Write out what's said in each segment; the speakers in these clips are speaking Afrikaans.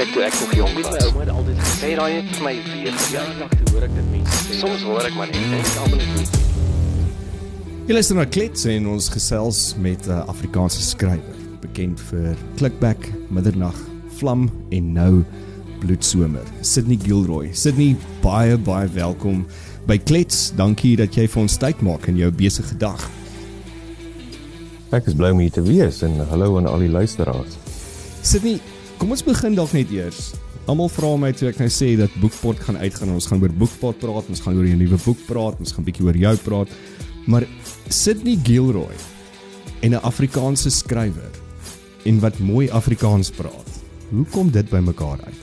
Kyk toe ek nog jonk was. My ouma het altyd gesê daai net vir my weer verjaardag toe hoor ek dit mense sê. Soms hoor ek maar net dink almal net Jy luister na Klets en ons gesels met 'n uh, Afrikaanse skrywer, bekend vir Klikback, Middernag, Vlam en nou Bloedsomer. Sydney Gilroy. Sydney, baie baie welkom by Klets. Dankie dat jy vir ons tyd maak in jou besige dag. Ek is bly om hier te wees en hallo aan al die luisteraars. Sydney, kom ons begin dalk net eers. Almal vra my toe ek nou sê dat Boekpot gaan uitgaan. Ons gaan oor Boekpot praat, ons gaan oor jou nuwe boek praat, ons gaan bietjie oor jou praat. Maar Sydney Gilroy en 'n Afrikaanse skrywer en wat mooi Afrikaans praat. Hoe kom dit bymekaar uit?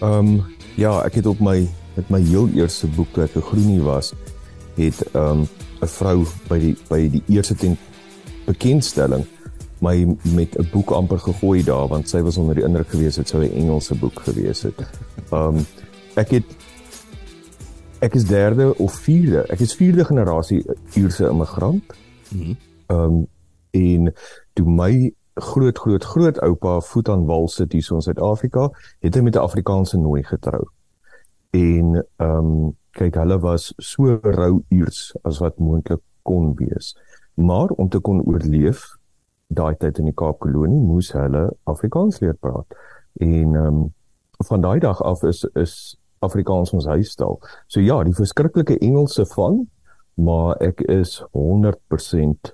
Ehm um, ja, ek het op my met my heel eerste boek toe ek 'n groenie was, het ehm um, 'n vrou by die by die eerste ten bekendstelling my met 'n boek amper gegooi daar want sy was onder die indruk gewees het sou 'n Engelse boek gewees het. Um, ek het ek is derde of vierde. Ek is vierde generasie Ierse immigrant. Mhm. Ehm um, en toe my groot groot groot oupa voet aan wal sit hier so in Suid-Afrika, het hy met 'n Afrikaanse nooi getrou. En ehm um, kyk hulle was so rou Iers as wat moontlik kon wees. Maar om te kon oorleef daai tyd in die Kaapkolonie moes hulle Afrikaans leer praat. En ehm um, van daai dag af is is Afrikaans ons huistaal. So ja, die verskriklike Engelse van, maar ek is 100%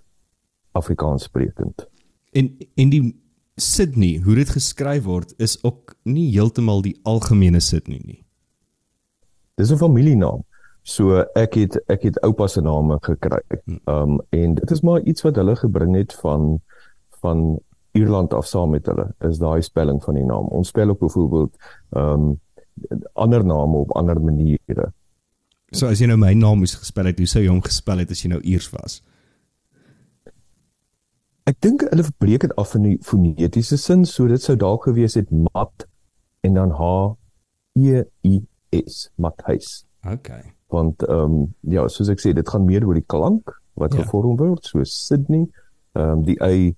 Afrikaans sprekend. En en die Sydney, hoe dit geskryf word, is ook nie heeltemal die algemene Sydney nie. Dis 'n familienaam. So ek het ek het oupa se name gekry. Hm. Um en dit is maar iets wat hulle gebring het van van Ierland af saam met hulle. Is daai spelling van die naam. Ons spel ook byvoorbeeld um ander name op ander maniere. So as jy nou my naam moes gespel het, hoe sou jy hom gespel het as jy nou Iers was? Ek dink hulle verbreek dit af in die fonetiese sin, so dit sou dalk gewees het mat en dan H E I S, Matthys. Okay. Want ehm um, ja, soos ek sê, dit gaan meer oor die klank wat ja. gevorm word, so Sydney, ehm um, die y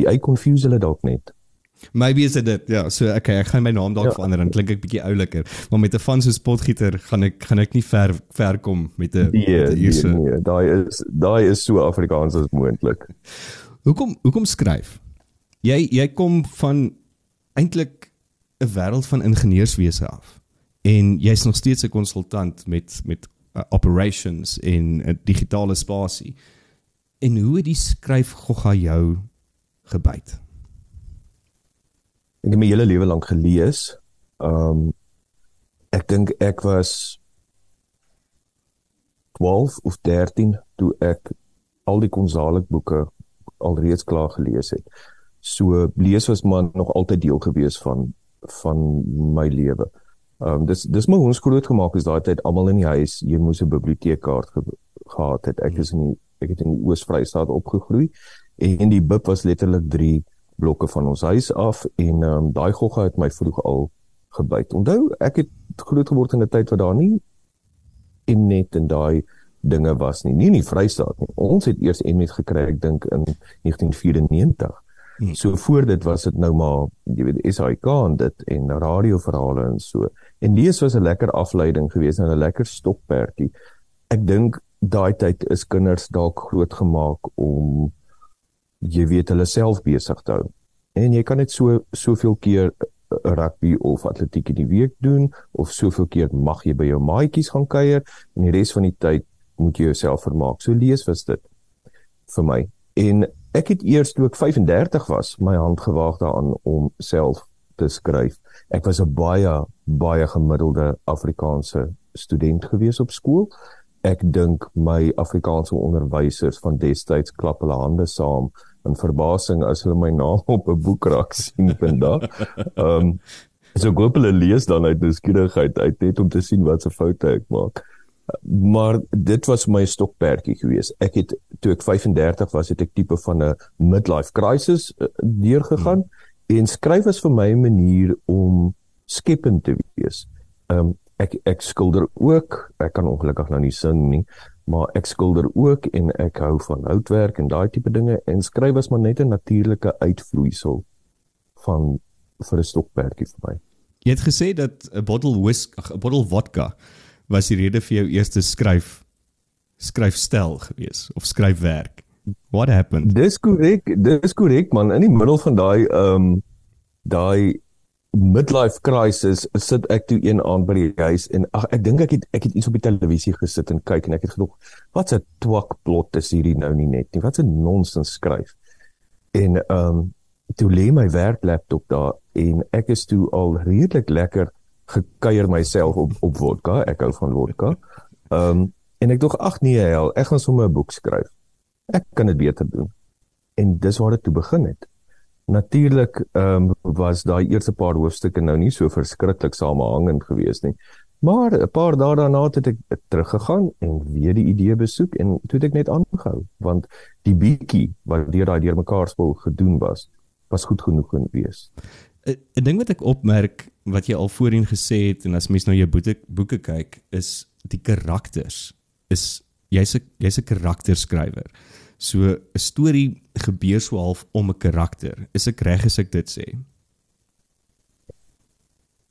die y confuse hulle dalk net. Maybe is dit ja, so okay, ek gaan my naam dalk ja. verander en klink ek bietjie ouliker, maar met 'n van so spotgieter gaan ek gaan ek nie ver ver kom met 'n nee, nee, nee, daai is daai is so Afrikaans as moontlik. Hoekom hoekom skryf? Jy jy kom van eintlik 'n wêreld van ingenieurswese af en jy's nog steeds 'n konsultant met met uh, operations in 'n uh, digitale spasie. En hoe het die skryf gogga jou gebyt? Ek het my hele lewe lank gelees. Um ek dink ek was 12 of 13 toe ek al die Gonzalez boeke alreeds klaar gelees het. So lees was maar nog altyd deel gewees van van my lewe. Ehm um, dis dis my ons groot gemaak is daai tyd almal in die huis jy moes 'n biblioteekkaart ge gehad het. Ek is in die, ek het in die Oos-Vrystaat opgegroei en die bib was letterlik 3 blokke van ons huis af en ehm um, daai gogga het my vroeg al gebyt. Onthou, ek het groot geword in 'n tyd wat daar nie Mnet en daai dinge was nie. Nie in die Vrystaat nie. Ons het eers Mnet gekry ek dink in 1994. Hmm. So voor dit was dit nou maar jy weet SAK en dit en radioverhale en so. En lees was 'n lekker afleiding geweest en 'n lekker stokperdjie. Ek dink daai tyd is kinders dalk groot gemaak om jy weet hulle self besig te hou. En jy kan net so soveel keer rugby of atletiek in die week doen of soveel keer mag jy by jou maatjies gaan kuier en die res van die tyd moet jy jouself vermaak. So lees was dit vir my. En ek het eers toe ek 35 was, my hand gewaag daaraan om self te skryf. Ek was 'n baie baie gemiddelde Afrikaanse student gewees op skool. Ek dink my Afrikaanse onderwysers van destyds klap hulle hande saam in verbasing as hulle my naam op 'n boekrak sien vandag. Ehm um, so goeie hulle lees dan uit nuuskierigheid uit net om te sien wat se foute ek maak maar dit was my stokperdjie gewees. Ek het toe ek 35 was, het ek tipe van 'n midlife crisis uh, deurgegaan hmm. en skryf was vir my 'n manier om skepend te wees. Ehm um, ek ek skilder ook. Ek kan ongelukkig nou nie sing nie, maar ek skilder ook en ek hou van houtwerk en daai tipe dinge en skryf was maar net 'n natuurlike uitvloeisel van vir 'n stokperdjie vir my. Jy het gesê dat 'n bottle whisky, 'n bottle vodka was die rede vir jou eerste skryf skryfstel gewees of skryfwerk. What happened? Dis korrek, dis korrek man. In die middel van daai ehm um, daai midlife crisis sit ek toe een aand by die huis en ag ek dink ek het ek het iets op die televisie gesit en kyk en ek het gedog wat 'n twak plot is hierdie nou nie net nie. Wat 'n nonsens skryf. En ehm um, toe lê my werklaptop daar en ek is toe al redelik lekker gekuier myself op op vodka. Ek hou van vodka. Ehm um, en ek dog ag nee hel, ek gaan sommer 'n boek skryf. Ek kan dit beter doen. En dis waar dit toe begin het. Natuurlik ehm um, was daai eerste paar hoofstukke nou nie so verskriklik samehangend geweest nie. Maar 'n paar dae daarna het ek teruggegaan en weer die idee besoek en toe het ek net aangehou want die bietjie wat deur daai deurmekaar spul gedoen was was goed genoeg gewees. 'n Ding wat ek opmerk wat jy al voorheen gesê het en as mens nou jou boeke boeke kyk is die karakters is jy's 'n jy's 'n karakterskrywer. So 'n storie gebeur so half om 'n karakter. Is ek reg as ek dit sê?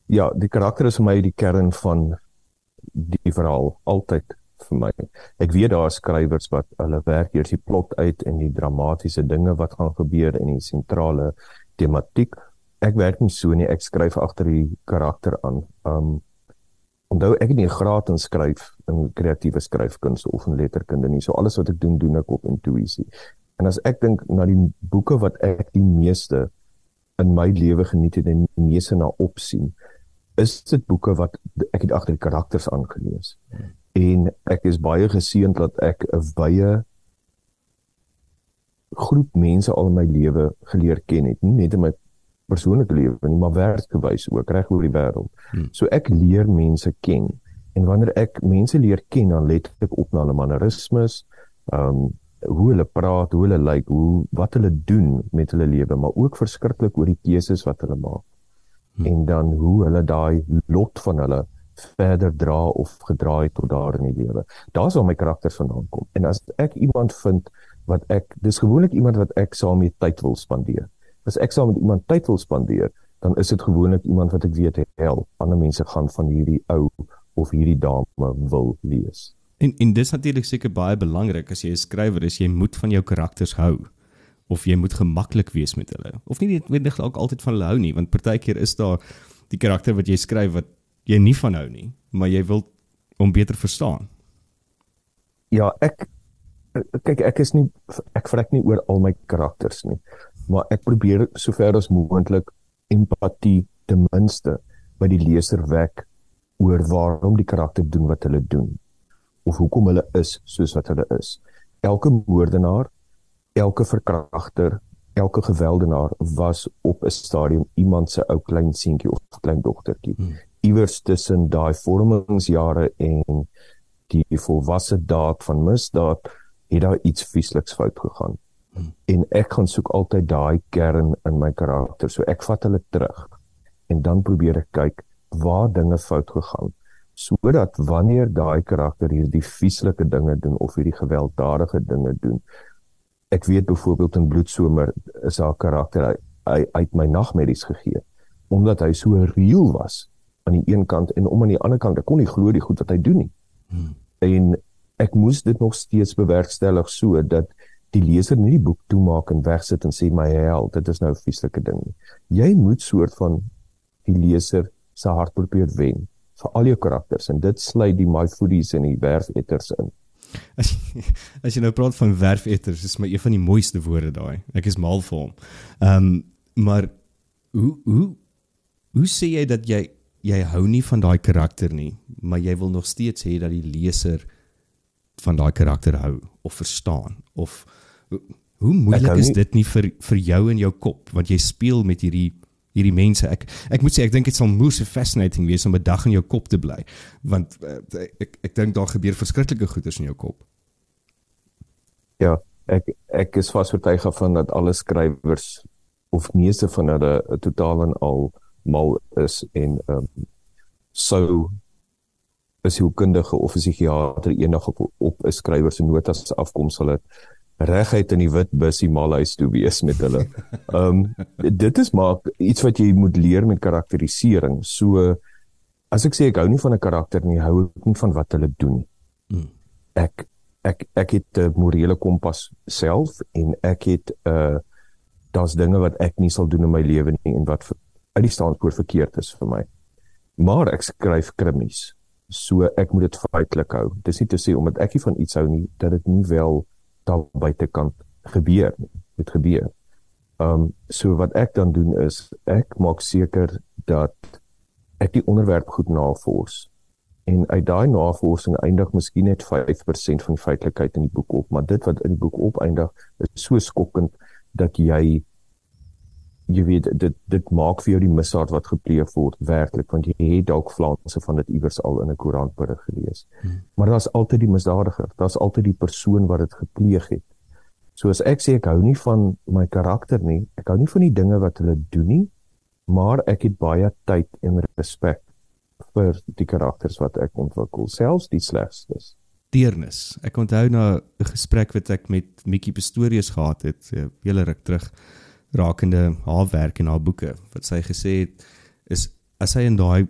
Ja, die karakter is vir my die kern van die verhaal altyd vir my. Ek weet daar is skrywers wat hulle werk hier die plot uit en die dramatiese dinge wat gaan gebeur en die sentrale tematiek. Ek werk nie so nie, ek skryf agter die karakter aan. Um Onthou ek het nie 'n graad in skryf in kreatiewe skryfkuns of in letterkunde nie. So alles wat ek doen, doen ek op intuïsie. En as ek dink na die boeke wat ek die meeste in my lewe geniet het en die meeste na opsien, is dit boeke wat ek het agter die karakters aangelees. En ek is baie geseënd dat ek 'n wye groep mense al in my lewe geleer ken het, nie net in my persoonlike lewe nie, maar werksgewys ook reg oor die wêreld. Hmm. So ek leer mense ken. En wanneer ek mense leer ken, dan let ek op na hulle mannerismes, ehm um, hoe hulle praat, hoe hulle lyk, like, hoe wat hulle doen met hulle lewe, maar ook verskriklik oor die keuses wat hulle maak. Hmm. En dan hoe hulle daai lot van hulle verder dra of gedraai tot daar in die lewe. Daar's waar my karakters vandaan kom. En as ek iemand vind wat ek dis gewoonlik iemand wat ek saam mee tyd wil spandeer as ek saam met iemand tyd wil spandeer, dan is dit gewoonlik iemand wat ek weet hel, ander mense gaan van hierdie ou of hierdie dame wil lees. En en dis natuurlik seker baie belangrik as jy 'n skrywer is, jy moet van jou karakters hou of jy moet gemaklik wees met hulle. Of nie net ook altyd van hulle hou nie, want partykeer is daar die karakter wat jy skryf wat jy nie van hou nie, maar jy wil hom beter verstaan. Ja, ek kyk ek is nie ek vrek nie oor al my karakters nie maar ek probeer sover as moontlik empatie ten minste by die leser wek oor waarom die karakter doen wat hulle doen of hoekom hulle is soos wat hulle is. Elke moordenaar, elke verkragter, elke geweldenaar was op 'n stadium iemand se ou klein seentjie of klein dogtertjie. Hmm. Iewers tussen daai vormingsjare en die volwasse daad van misdaad het daar iets viesliks fout gegaan en ek gaan soek altyd daai kern in my karakter. So ek vat hulle terug en dan probeer ek kyk waar dinge fout gegaan sodat wanneer daai karakter hierdie vieslike dinge doen of hierdie gewelddadige dinge doen. Ek weet byvoorbeeld in Bloedsomer is haar karakter hy, hy uit my nagmerries gegee omdat hy so reël was aan die een kant en om aan die ander kant ek kon nie glo die goed wat hy doen nie. Hmm. En ek moes dit nog steeds bewerkstellig so dat die leser nie die boek toemaak en wegsit en sê my hel, dit is nou 'n vieslike ding nie. Jy moet soort van die leser se hart probeer wen vir al jou karakters en dit sluit die my foodies en die werfetters in. As jy, as jy nou praat van werfetters, is my een van die mooiste woorde daai. Ek is mal vir hom. Ehm um, maar hoe hoe hoe sê jy dat jy jy hou nie van daai karakter nie, maar jy wil nog steeds hê dat die leser van daai karakter hou of verstaan of hoe moeilik is dit nie vir vir jou in jou kop want jy speel met hierdie hierdie mense. Ek ek moet sê ek dink dit sal moeë fascinating wees om 'n dag in jou kop te bly want uh, ek ek dink daar gebeur verskriklike goeders in jou kop. Ja ek ek is vas oortuig van dat alle skrywers of meeste van hulle totaal en al mal is en ehm um, sou is hoe kundige of 'n psigiater eendag op op 'n skrywer se notas afkom sal dit reguit in die wit bus die malhuis toe wees met hulle. Ehm um, dit is maar iets wat jy moet leer met karakterisering. So as ek sê ek hou nie van 'n karakter nie, hou ek nie van wat hulle doen. Hmm. Ek ek ek het 'n morele kompas self en ek het 'n uh, daar's dinge wat ek nie sal doen in my lewe nie en wat uit die standpoort verkeerd is vir my. Maar ek skryf krimmies. So ek moet dit feitelik hou. Dis nie te sê omdat ek nie van iets hou nie dat dit nie wel daar buitekant gebeur nie. Dit gebeur. Ehm um, so wat ek dan doen is ek maak seker dat ek die onderwerp goed navors en uit daai navorsing eindig miskien net 5% van die feitelikheid in die boek op, maar dit wat in die boek opeindig is so skokkend dat jy jy weet dit dit maak vir jou die misdaad wat gepleeg word werklik want jy het dalk flanse van dit iewers al in 'n koerantberig gelees. Hmm. Maar daar's altyd die misdadiger, daar's altyd die persoon wat dit gepleeg het. So as ek sê ek hou nie van my karakter nie, ek hou nie van die dinge wat hulle doen nie, maar ek het baie tyd en respek vir die karakters wat ek ontwikkel, selfs die slegstes. Deernis. Ek onthou na 'n gesprek wat ek met Mikkie Pistorius gehad het, 'n eh, hele ruk terug rakende haar werk en haar boeke wat sy gesê het is as hy in daai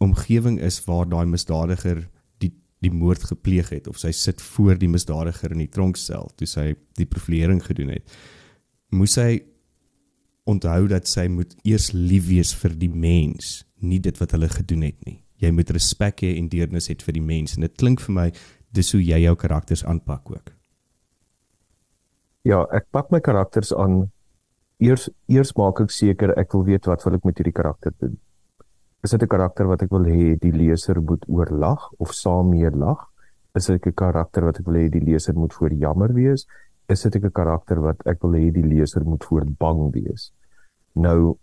omgewing is waar daai misdadiger die die moord gepleeg het of sy sit voor die misdadiger in die tronksel toe sy die profilering gedoen het moes hy onthou dat sy moet eers lief wees vir die mens nie dit wat hulle gedoen het nie. Jy moet respek hê en deernis hê vir die mens. En dit klink vir my dis hoe jy jou karakters aanpak ook. Ja ek pak my karakters aan eers eers maak ek seker ek wil weet wat wil ek met hierdie karakter doen. Is dit 'n karakter wat ek wil hê die leser moet oorlag of saam mee lag? Is dit 'n karakter wat ek wil hê die leser moet voor jammer wees? Is dit 'n karakter wat ek wil hê die leser moet voor bang wees? Nou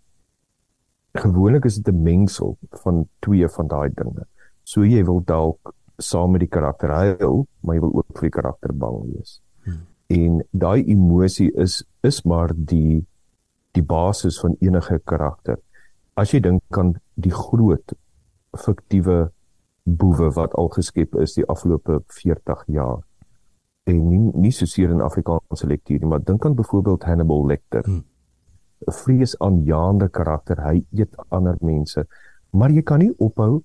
gewoonlik is dit 'n mengsel van twee van daai dinge. So jy wil dalk saam met die karakter huil, maar jy wil ook vir die karakter bang wees. Hmm. En daai emosie is is maar die die basis van enige karakter. As jy dink aan die groot fiktiewe boewe wat al geskep is die afgelope 40 jaar en nie nie so seer in Afrikaanse lektuur nie, maar dink aan byvoorbeeld Hannibal Lecter. 'n hmm. Vreesaanjaende karakter, hy eet ander mense, maar jy kan nie ophou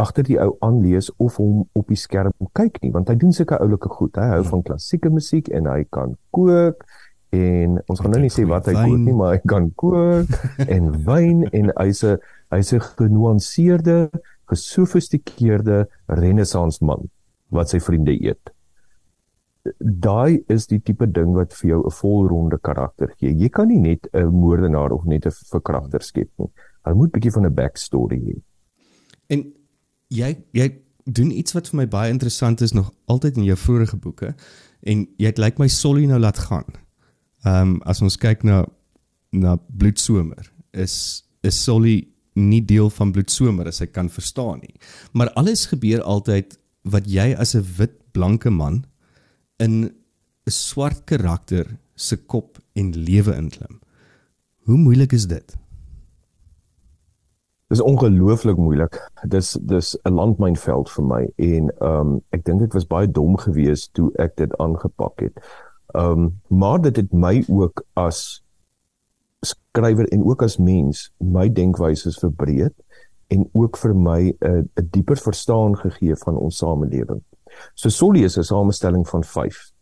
agter die ou aanlees of hom op die skerm kyk nie, want hy doen sulke oulike goed. Hy hou hmm. van klassieke musiek en hy kan kook en ons gaan nou nie sê wat hy kook nie, maar hy kan kook en wyn en hy's 'n hy's 'n genuanceerde, gesofistikeerde renessans man wat sy vriende eet. Daai is die tipe ding wat vir jou 'n volronde karakter gee. Jy kan nie net 'n moordenaar of net 'n verkragter skep nie. Hy moet 'n bietjie van 'n backstory hê. En jy jy doen iets wat vir my baie interessant is nog altyd in jou vorige boeke en jy het lyk like my Solly nou laat gaan. Ehm um, as ons kyk na na bloedsomer is is Solly nie deel van bloedsomer as hy kan verstaan nie. Maar alles gebeur altyd wat jy as 'n wit blanke man in 'n swart karakter se kop en lewe inklim. Hoe moeilik is dit? Dit is ongelooflik moeilik. Dis dis 'n landmynveld vir my en ehm um, ek dink ek was baie dom geweest toe ek dit aangepak het. Ehm um, maar dit het my ook as skrywer en ook as mens my denkwyse verbreed en ook vir my 'n uh, 'n dieper verstaan gegee van ons samelewing. So Solly is 'n samestelling van 5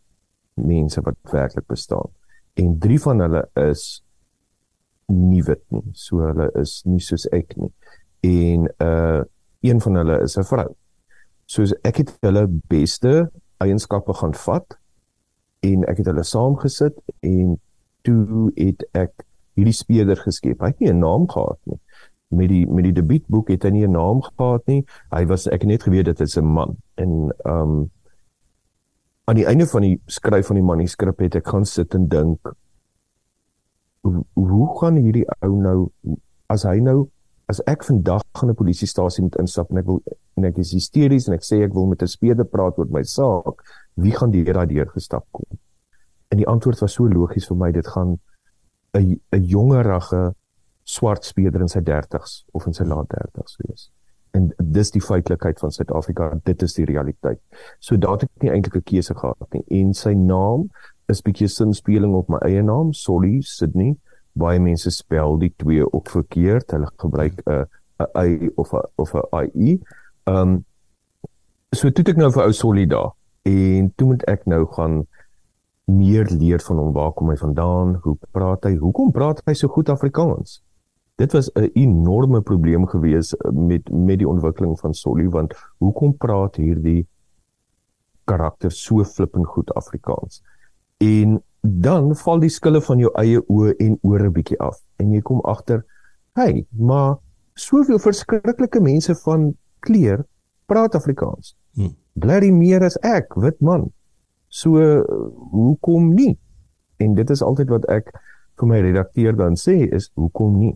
mense wat werklik bestaan en 3 van hulle is nie wit nie. So hulle is nie soos ek nie. En uh een van hulle is 'n vrou. So ek het hulle beste eienskappe gaan vat en ek het hulle saamgesit en toe het ek hierdie speler geskep. Hy het nie 'n naam gehad nie. Met die met die debuutboek het hy nie 'n naam gehad nie. Hy was ek het net geweet dit is 'n man. En ehm um, aan die einde van die skryf van die manuskrip het ek gaan sit en dink hoe, hoe gaan hierdie ou nou as hy nou as ek vandag gaan 'n polisiestasie moet instap en ek wil en ek is hysteries en ek sê ek wil met 'n speler praat oor my saak wie gaan deur daai deur gestap kom? En die antwoord was so logies vir my, dit gaan 'n 'n jongerige swart speler in sy 30s of in sy laat 30s wees. En dis die feitelikheid van Suid-Afrika, dit is die realiteit. So daar het ek nie eintlik 'n keuse gehad nie. En sy naam is bietjie sinspeling op my eie naam, Solly Sydney. Baie mense spel die twee ook verkeerd. Hulle gebruik 'n 'n y of 'n of 'n ie. Ehm um, so toe ek nou vir ou Solly daar en toe moet ek nou gaan meer leer van hom waar kom hy vandaan hoe praat hy hoekom praat hy so goed Afrikaans? Dit was 'n enorme probleem gewees met met die ontwikkeling van Solly want hoekom praat hierdie karakter so flippend goed Afrikaans? En dan val die skille van jou eie oë en ore bietjie af en jy kom agter hey maar soveel verskriklike mense van kleur praat Afrikaans hm. bly meer as ek wit man so hoekom nie en dit is altyd wat ek vir my redakteur dan sê is hoekom nie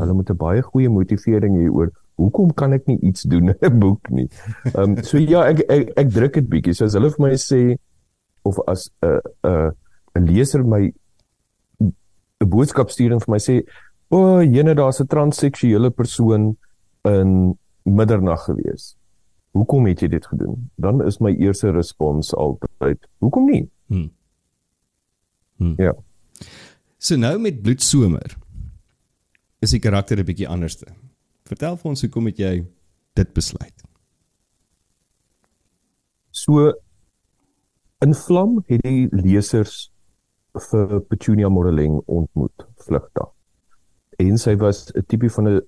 hulle moet 'n baie goeie motivering hê oor hoekom kan ek nie iets doen in 'n boek nie. Ehm um, so ja, ek ek, ek druk dit bietjie. So as hulle vir my sê of as 'n uh, 'n uh, 'n leser my 'n boodskap stuur en vir my sê, "O, oh, jene daar's 'n transseksuele persoon in middernag gewees." Hoekom het jy dit gedoen? Dan is my eerste respons altyd, "Hoekom nie?" Hmm. Hmm. Ja. So nou met bloedsomer is die karakter 'n bietjie anderste. Vertel vir ons hoekom het jy dit besluit? So in Vlam het die lesers vir Petunia Moreling ontmoet vlugtig. En sy was 'n tipe van 'n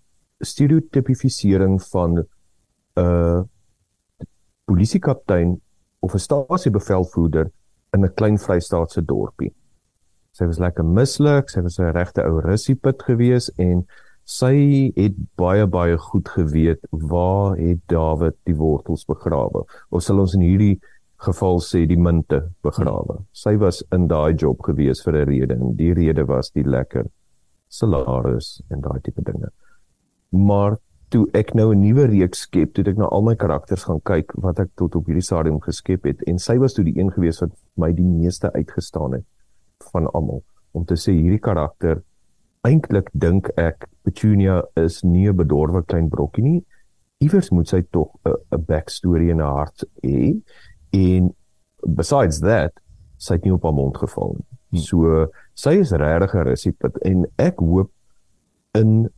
stereotypifisering van 'n uh, polisiekaptein of 'n stasiebevelvoerder in 'n klein Vrystaatse dorpie. Sy was lekker misluk, sy was 'n regte ou russiepit gewees en sy het baie baie goed geweet waar het Dawid die wortels begrawe. Of sal ons in hierdie geval sê die munte begrawe. Sy was in daai job gewees vir 'n rede en die rede was die lekker salaris en daai tipe dinge. Maar toe ek nou 'n nuwe reeks skep, toe ek na al my karakters gaan kyk wat ek tot op hierdie stadium geskep het en sy was toe die een gewees wat my die meeste uitgestaan het van almal om te sê hierdie karakter eintlik dink ek Petunia is nie 'n bedorwe klein brokkie nie. Iewers moet sy tog 'n backstory en 'n hart hê en besides that sy het nie op haar mond geval nie. Hmm. So sy is regtig 'n resipit en ek hoop in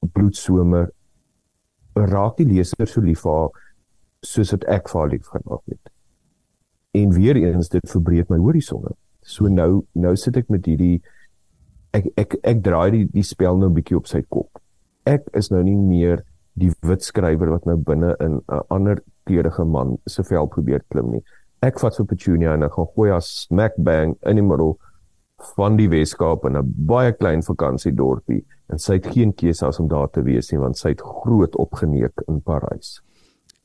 bloedsomer raak die leser so lief vir haar soos wat ek vir haar lief gehad het. En weer eens dit verbreek my horisonne. So nou nou sit ek met hierdie ek ek ek draai die die spel nou 'n bietjie op sy kop. Ek is nou nie meer die wit skrywer wat nou binne in 'n ander kleurige man se vel probeer klim nie. Ek vat vir Petunia en ek gaan gooi haar smack bang in die middel van die Weskaap in 'n baie klein vakansiedorpie en sy het geen keuse as om daar te wees nie want sy het groot opgeneek in Parys.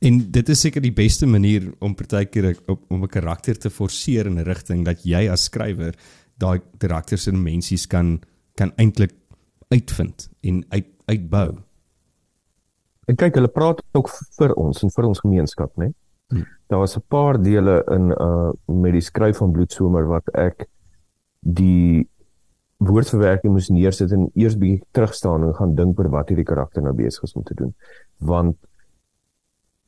En dit is seker die beste manier om partykeer om 'n karakter te forceer in 'n rigting dat jy as skrywer daai karakters en mensies kan kan eintlik uitvind en uit uitbou. En kyk, hulle praat ook vir ons en vir ons gemeenskap, né? Hmm. Daar was 'n paar dele in uh met die skryf van Bloedsomer wat ek die woordverwerking moes neersit en eers bietjie terug staan en gaan dink oor wat hierdie karakter nou besig is om te doen. Want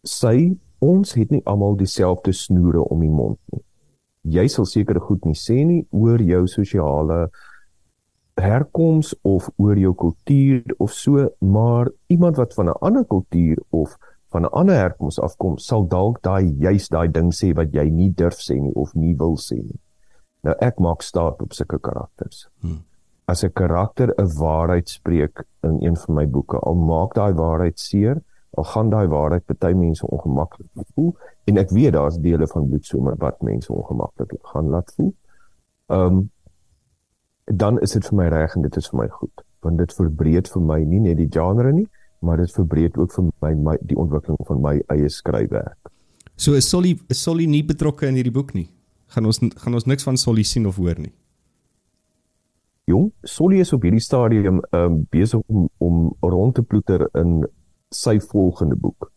sy ons het nie almal dieselfde snoere om die mond nie. Jy sal seker goed nie sê nie oor jou sosiale herkoms of oor jou kultuur of so, maar iemand wat van 'n ander kultuur of van 'n ander herkoms afkom, sal dalk daai juis daai ding sê wat jy nie durf sê nie of nie wil sê nie. Nou ek maak staat op sulke karakters. Hmm. As 'n karakter 'n waarheid spreek in een van my boeke, al maak daai waarheid seer, al gaan daai waarheid party mense ongemaklik voel en ek weet daar's dele van bloedsomer wat mense ongemaklik gaan laat voel. Ehm um, dan is dit vir my reg en dit is vir my goed want dit verbreed vir my nie net die genre nie maar dit verbreed ook vir my, my die ontwikkeling van my eie skryfwerk. So is Solly is Solly nie betrokke in hierdie boek nie. Gaan ons gaan ons niks van Solly sien of hoor nie. Jong, Solly is op hierdie stadium um, besig om om rond te ploeter in sy volgende boek.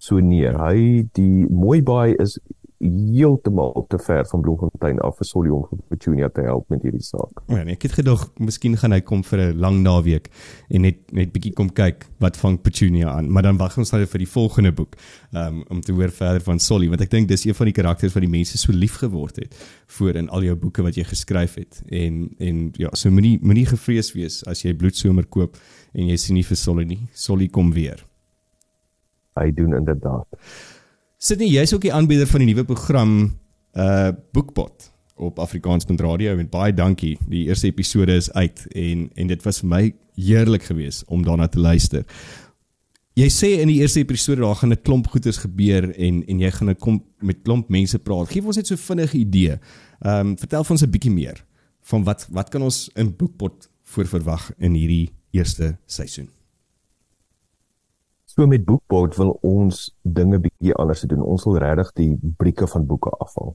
So nee, hy die mooi baie is heeltemal te ver van Bloemfontein af vir Solly om Petunia te help met hierdie saak. Ja, nee, ek het gedog miskien gaan hy kom vir 'n lang naweek en net net bietjie kom kyk wat vang Petunia aan, maar dan wag ons nou vir die volgende boek um, om te hoor verder van Solly want ek dink dis een van die karakters wat die mense so lief geword het voor in al jou boeke wat jy geskryf het en en ja, so moenie moenie gevrees wees as jy Bloedsomer koop en jy sien nie vir Solly nie. Solly kom weer. Hy doen inderdaad. Sydney, jy's ook die aanbieder van die nuwe program uh Boekpot op Afrikaans.radio en baie dankie. Die eerste episode is uit en en dit was vir my heerlik geweest om daarna te luister. Jy sê in die eerste episode daar gaan 'n klomp goeters gebeur en en jy gaan 'n kom met klomp mense praat. Geef ons net so vinnige idee. Ehm um, vertel vir ons 'n bietjie meer van wat wat kan ons in Boekpot voorverwag in hierdie eerste seisoen? So met Bookboard wil ons dinge bietjie anders doen. Ons wil regtig die brieke van boeke afhaal.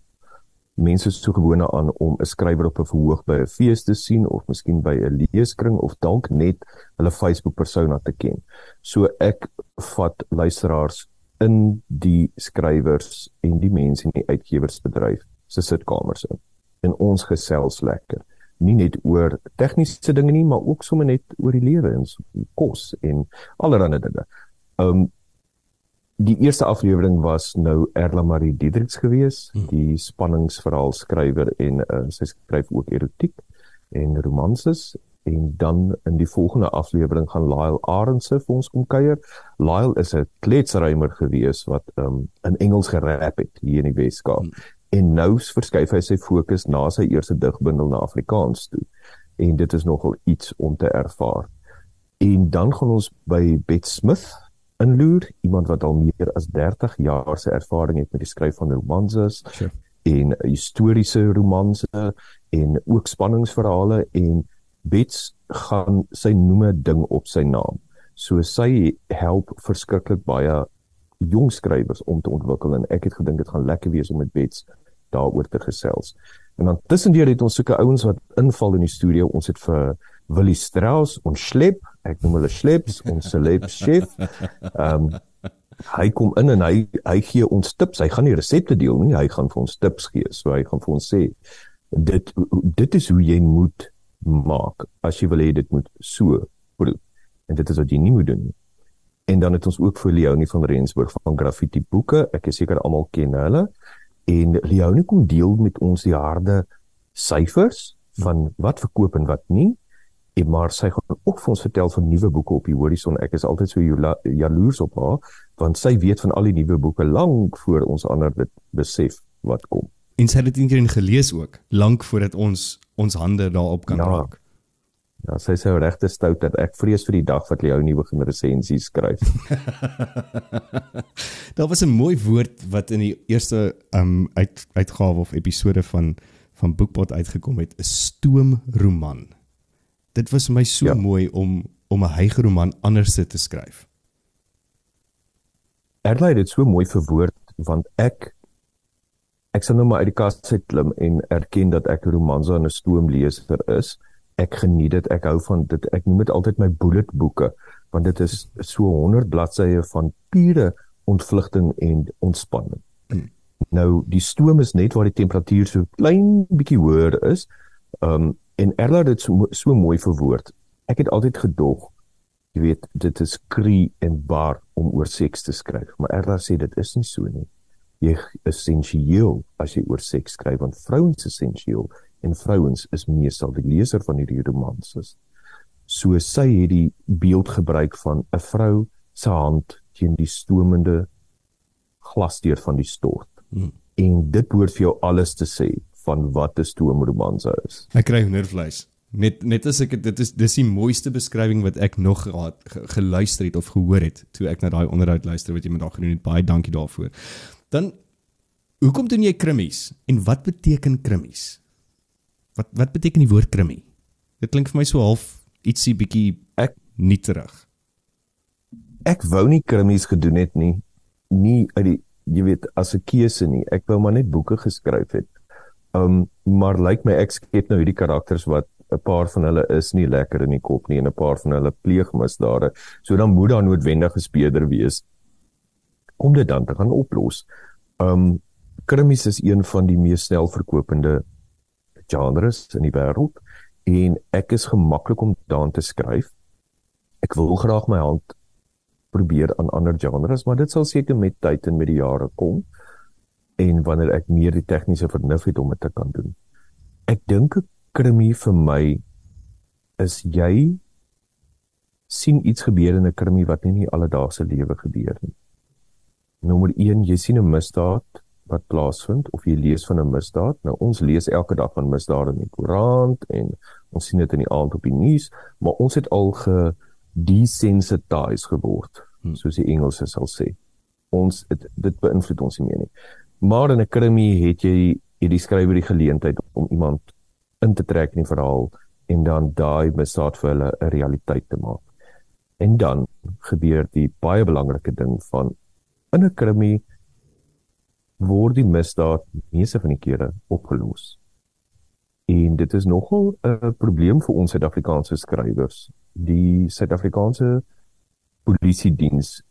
Mense is so gewoond aan om 'n skrywer op 'n verhoog by 'n fees te sien of miskien by 'n leeskring of dalk net hulle Facebook persona te ken. So ek vat luisteraars in die skrywers en die mense in die uitgewersbedryf se sitkamers in. En ons gesels lekker nie net oor tegniese dinge nie, maar ook sommer net oor die lewe en kos en allerlei dinge. Um die eerste aflewering was nou Erla Marie Diedriks gewees, hmm. die spanningsverhaal skrywer en uh, sy skryf ook erotiek en romanses en dan in die volgende aflewering gaan Lyle Arendse vir ons kom kuier. Lyle is 'n kletsrymer gewees wat um in Engels gerap het hier in die Weskaap. Hmm. En nou verskuif hy sy fokus na sy eerste digbundel na Afrikaans toe. En dit is nogal iets om te ervaar. En dan gaan ons by Bet Smith inloer, iemand wat al meer as 30 jaar se ervaring het met die skryf van romanses sure. en historiese romanse en ook spanningsverhale en Bets gaan sy noeme ding op sy naam. So sy help verskriklik baie jong skrywers om te ontwikkel en ek het gedink dit gaan lekker wees om met Bets daaroor te gesels. En dan tussendeur het ons sulke ouens wat inval in die studio. Ons het vir Willie Strauss ons slep, ek noem hulle sleps, ons celeb chef. Ehm um, hy kom in en hy hy gee ons tips. Hy gaan nie resepte deel nie, hy gaan vir ons tips gee. So hy gaan vir ons sê dit dit is hoe jy moet maak as jy wil hê dit moet so proe. En dit is wat jy nie moet doen nie. En dan het ons ook vir Leonie van Rensburg van Graffiti Boeke. Ek is seker almal ken hulle. En Leonie kom deel met ons die harde syfers van wat verkoop en wat nie maar sy gaan ook vir ons vertel van nuwe boeke op die horison. Ek is altyd so jaloers op haar want sy weet van al die nuwe boeke lank voor ons ander dit besef wat kom. En sy het dit eendag gelees ook, lank voordat ons ons hande daarop kan ja. raak. Ja, sy sê regte stout dat ek vrees vir die dag wat jy jou nuwe resensie skryf. Daar was 'n mooi woord wat in die eerste um uit uitgawe of episode van van Boekpot uitgekom het, 'n stoomroman dit was my so ja. mooi om om 'n hygeroman anders te skryf. Erlei dit so mooi verwoord want ek ek sal nou maar uit die kas uit klim en erken dat ek romanse en 'n stoomleser is. Ek geniet dit. Ek hou van dit. Ek noem dit altyd my bullet boeke want dit is so 100 bladsye van pure ontvlugting en ontspanning. Hmm. Nou die stoom is net waar die temperatuur so klein bietjie hoër is. Um En Erla het dit so, so mooi verwoord. Ek het altyd gedog, jy weet, dit is kree en bar om oor seks te skryf, maar Erla sê dit is nie so nie. Jy is essensieel as jy oor seks skryf want vrouens is essensieel en vrouens is meestal die leser van hierdie romanses. So sy het die beeld gebruik van 'n vrou se hand teen die stomende glasdeur van die stort. Hmm. En dit behoort vir jou alles te sê van wat 'n stoomromanse is. Ek kry hoendervleis. Net net as ek dit is dis die mooiste beskrywing wat ek nog gehad geluister het of gehoor het toe ek na daai onderhoud luister wat jy met daag gedoen het. Baie dankie daarvoor. Dan hoekom doen jy krimmies en wat beteken krimmies? Wat wat beteken die woord krimmie? Dit klink vir my so half ietsie bietjie ek nie terug. Ek wou nie krimmies gedoen het nie. Nie uit die jy weet as 'n keuse nie. Ek wou maar net boeke geskryf het. Um maar lyk like my ek skep nou hierdie karakters wat 'n paar van hulle is nie lekker in die kop nie en 'n paar van hulle pleeg misdade. So dan moet daar noodwendig 'n speeder wees om dit dan te gaan oplos. Um krimis is een van die mees snel verkopende genres in die wêreld en ek is gemaklik om daarin te skryf. Ek wil graag my hand probeer aan ander genres, maar dit sal seker met tyd en met die jare kom en wanneer ek meer die tegniese vernuf het om dit te kan doen. Ek dink 'n krimi vir my is jy sien iets gebeur in 'n krimi wat nie in die alledaagse lewe gebeur nie. Nommer 1, jy sien 'n misdaad wat plaasvind of jy lees van 'n misdaad. Nou ons lees elke dag van misdade in die koerant en ons sien dit in die aand op die nuus, maar ons het al ge desensitized geword, hmm. soos die Engelse sal sê. Ons het, dit beïnvloed ons nie meer nie. Maar in 'n krimi het jy hierdie skrywer die geleentheid om iemand in te trek in die verhaal en dan daai misdaad vir hulle 'n realiteit te maak. En dan gebeur die baie belangrike ding van in 'n krimi word die misdaad meeste van die kere opgelos. En dit is nogal 'n probleem vir ons Suid-Afrikaanse skrywers. Die Suid-Afrikaanse polisie diens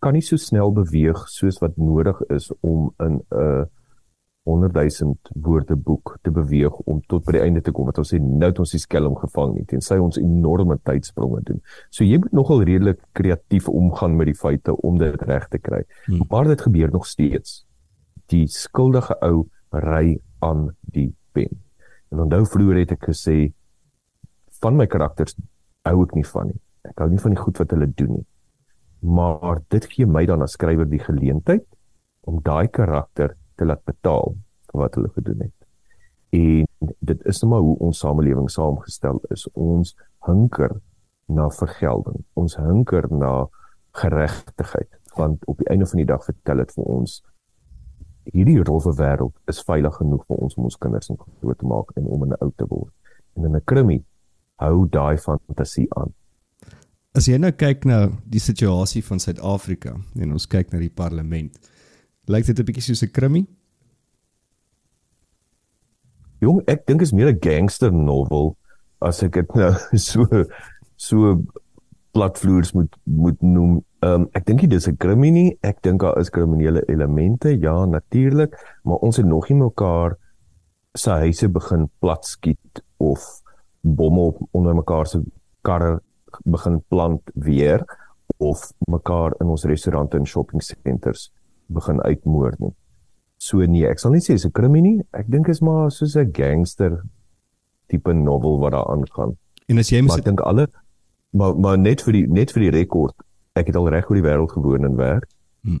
kan nie so snel beweeg soos wat nodig is om in 'n 100 000 woorde boek te beweeg om tot by die einde te kom wat ons sê nou het ons die skelm gevang nie tensy ons enorme tydspronge doen. So jy moet nogal redelik kreatief omgaan met die feite om dit reg te kry. Hmm. Maar dit gebeur nog steeds. Die skuldige ou ry aan die pen. En onthou vroeër het ek gesê van my karakters hou ek nie van nie. Ek hou nie van die goed wat hulle doen nie. Maar dit gee my dan as skrywer die geleentheid om daai karakter te laat betaal vir wat hulle gedoen het. En dit is nou maar hoe ons samelewing saamgestel is. Ons hunker na vergelding. Ons hunker na geregtigheid. Want op die einde van die dag vertel dit vir ons hierdie rowwe wêreld is veilig genoeg vir ons om ons kinders groot te maak en om in 'n oud te word. En in 'n krimi hou daai fantasie aan. As jy nou kyk na die situasie van Suid-Afrika en ons kyk na die parlement, Lyk dit 'n bietjie soos 'n krimi? Jong, ek dink is meer 'n gangster novel as ek dit nou so so platvloers moet moet noem. Ehm um, ek dink dit is 'n krimi nie. Ek dink daar is kriminele elemente, ja, natuurlik, maar ons het nog nie mekaar se huise begin platskiet of bomme onder mekaar se karre begin plant weer of mekaar in ons restaurante en shopping centers begin uitmoor nie. So nee, ek sal nie sê dis 'n krimi nie. Ek dink is maar soos 'n gangster tipe novel wat daar aangaan. En as jy mens dink alle maar maar net vir die net vir die rekord, ek het al reg oor die wêreld gewoon en werk. Hmm.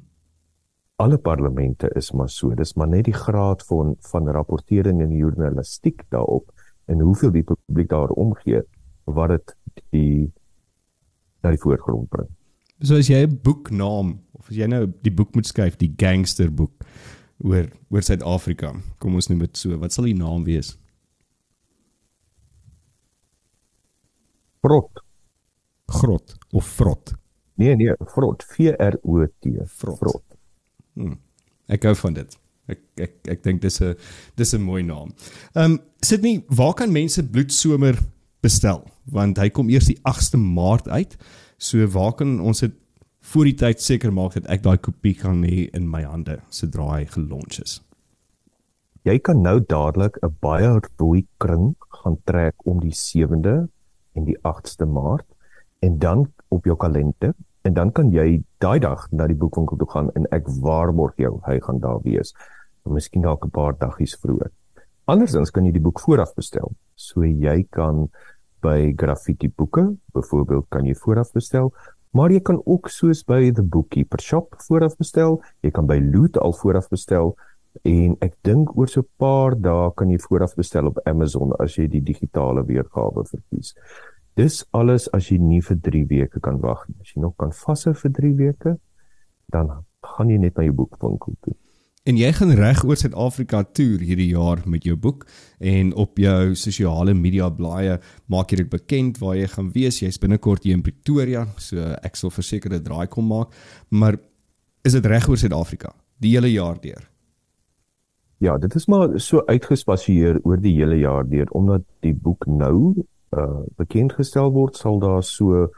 Alle parlemente is maar so. Dis maar net die graad van van rapportering en journalistiek daarop en hoeveel die publiek daar omgee wat dit die na die voorgrond bring. So as jy 'n boeknaam of as jy nou die boek moet skryf, die gangster boek oor oor Suid-Afrika, kom ons noem dit so, wat sal die naam wees? Frot. Grot of vrot? Nee nee, vrot, V R O T, vrot. vrot. Hmm. Ek gou van dit. Ek ek ek dink dis 'n dis 'n mooi naam. Ehm um, nie waar kan mense bloedsomer bestel? Want hy kom eers die 8de Maart uit. So waar kan ons dit voor die tyd seker maak dat ek daai kopie kan hê in my hande sodra hy gelons is. Jy kan nou dadelik 'n baie rooi kring gaan trek om die 7de en die 8ste Maart en dan op jou kalender en dan kan jy daai dag na die boekwinkel toe gaan en ek waarborg jou hy gaan daar wees. Miskien dalk 'n paar daggies vroeër. Andersins kan jy die boek vooraf bestel. So jy kan by Graffiti Boeke byvoorbeeld kan jy vooraf bestel Maar jy kan ook soos by The Bookkeeper Shop vooraf bestel. Jy kan by Loot al vooraf bestel en ek dink oor so 'n paar dae kan jy vooraf bestel op Amazon as jy die digitale weergawe verkies. Dis alles as jy nie vir 3 weke kan wag nie. As jy nog kan vashou vir 3 weke, dan gaan jy net na jou boekwinkel toe. En jy gaan reg oor Suid-Afrika toer hierdie jaar met jou boek en op jou sosiale media blaaie maak jy dit bekend waar jy gaan wees. Jy's binnekort hier in Pretoria, so ek sal verseker 'n draai kom maak. Maar is dit reg oor Suid-Afrika die hele jaar deur? Ja, dit is maar so uitgespasieer oor die hele jaar deur omdat die boek nou uh bekend gestel word, sal daar so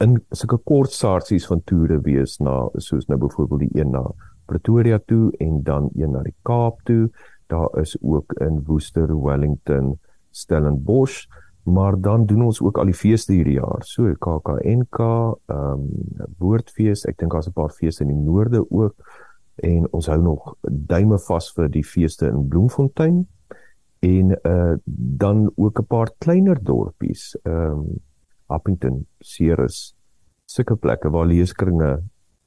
in sulke kort sarsies van toere wees na soos nou byvoorbeeld die een na Pretoria toe en dan een na die Kaap toe. Daar is ook in Worcester, Wellington, Stellenbosch, maar dan doen ons ook al die feeste hierdie jaar. So KAKNK, ehm um, Woordfees, ek dink daar's 'n paar feeste in die noorde ook en ons hou nog duime vas vir die feeste in Bloemfontein en uh dan ook 'n paar kleiner dorpies, ehm um, Appington, Ceres, sulke plekke waar leeskringe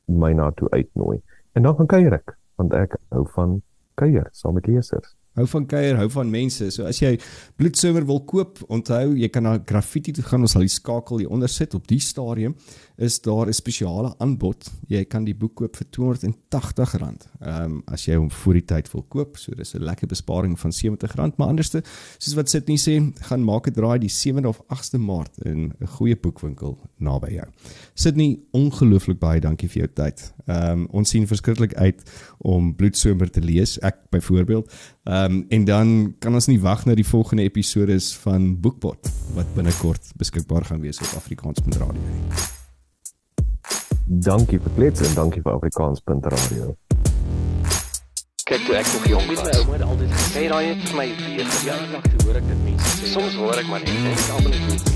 my na toe uitnooi. En dan gaan kuier ek, want ek hou van kuier saam met lesers. Hou van kuier, hou van mense. So as jy bloedsomer wil koop, onthou jy kan na Graffiti toe gaan, ons sal die skakel hier onder sit op die stadium is daar 'n spesiale aanbod. Jy kan die boek koop vir R280. Ehm um, as jy hom voor die tyd wil koop, so dis 'n lekker besparing van R70, maar anderste, soos wat Sydney sê, gaan maak 'n draai die 7de of 8de Maart in 'n goeie boekwinkel naby jou. Sydney, ongelooflik baie dankie vir jou tyd. Ehm um, ons sien verskriklik uit om Bloedsomer te lees, ek byvoorbeeld. Ehm um, en dan kan ons nie wag na die volgende episode van Boekpot wat binnekort beskikbaar gaan wees op Afrikaans.radio nie. Dankie vir klets en dankie vir Afrikaans.radio. Kyk toe ek nog jong was, ouma het altyd gesê daai het vir my weer ja, nog toe hoor ek dit mense sê. Soms hoor ek maar net en ek almal net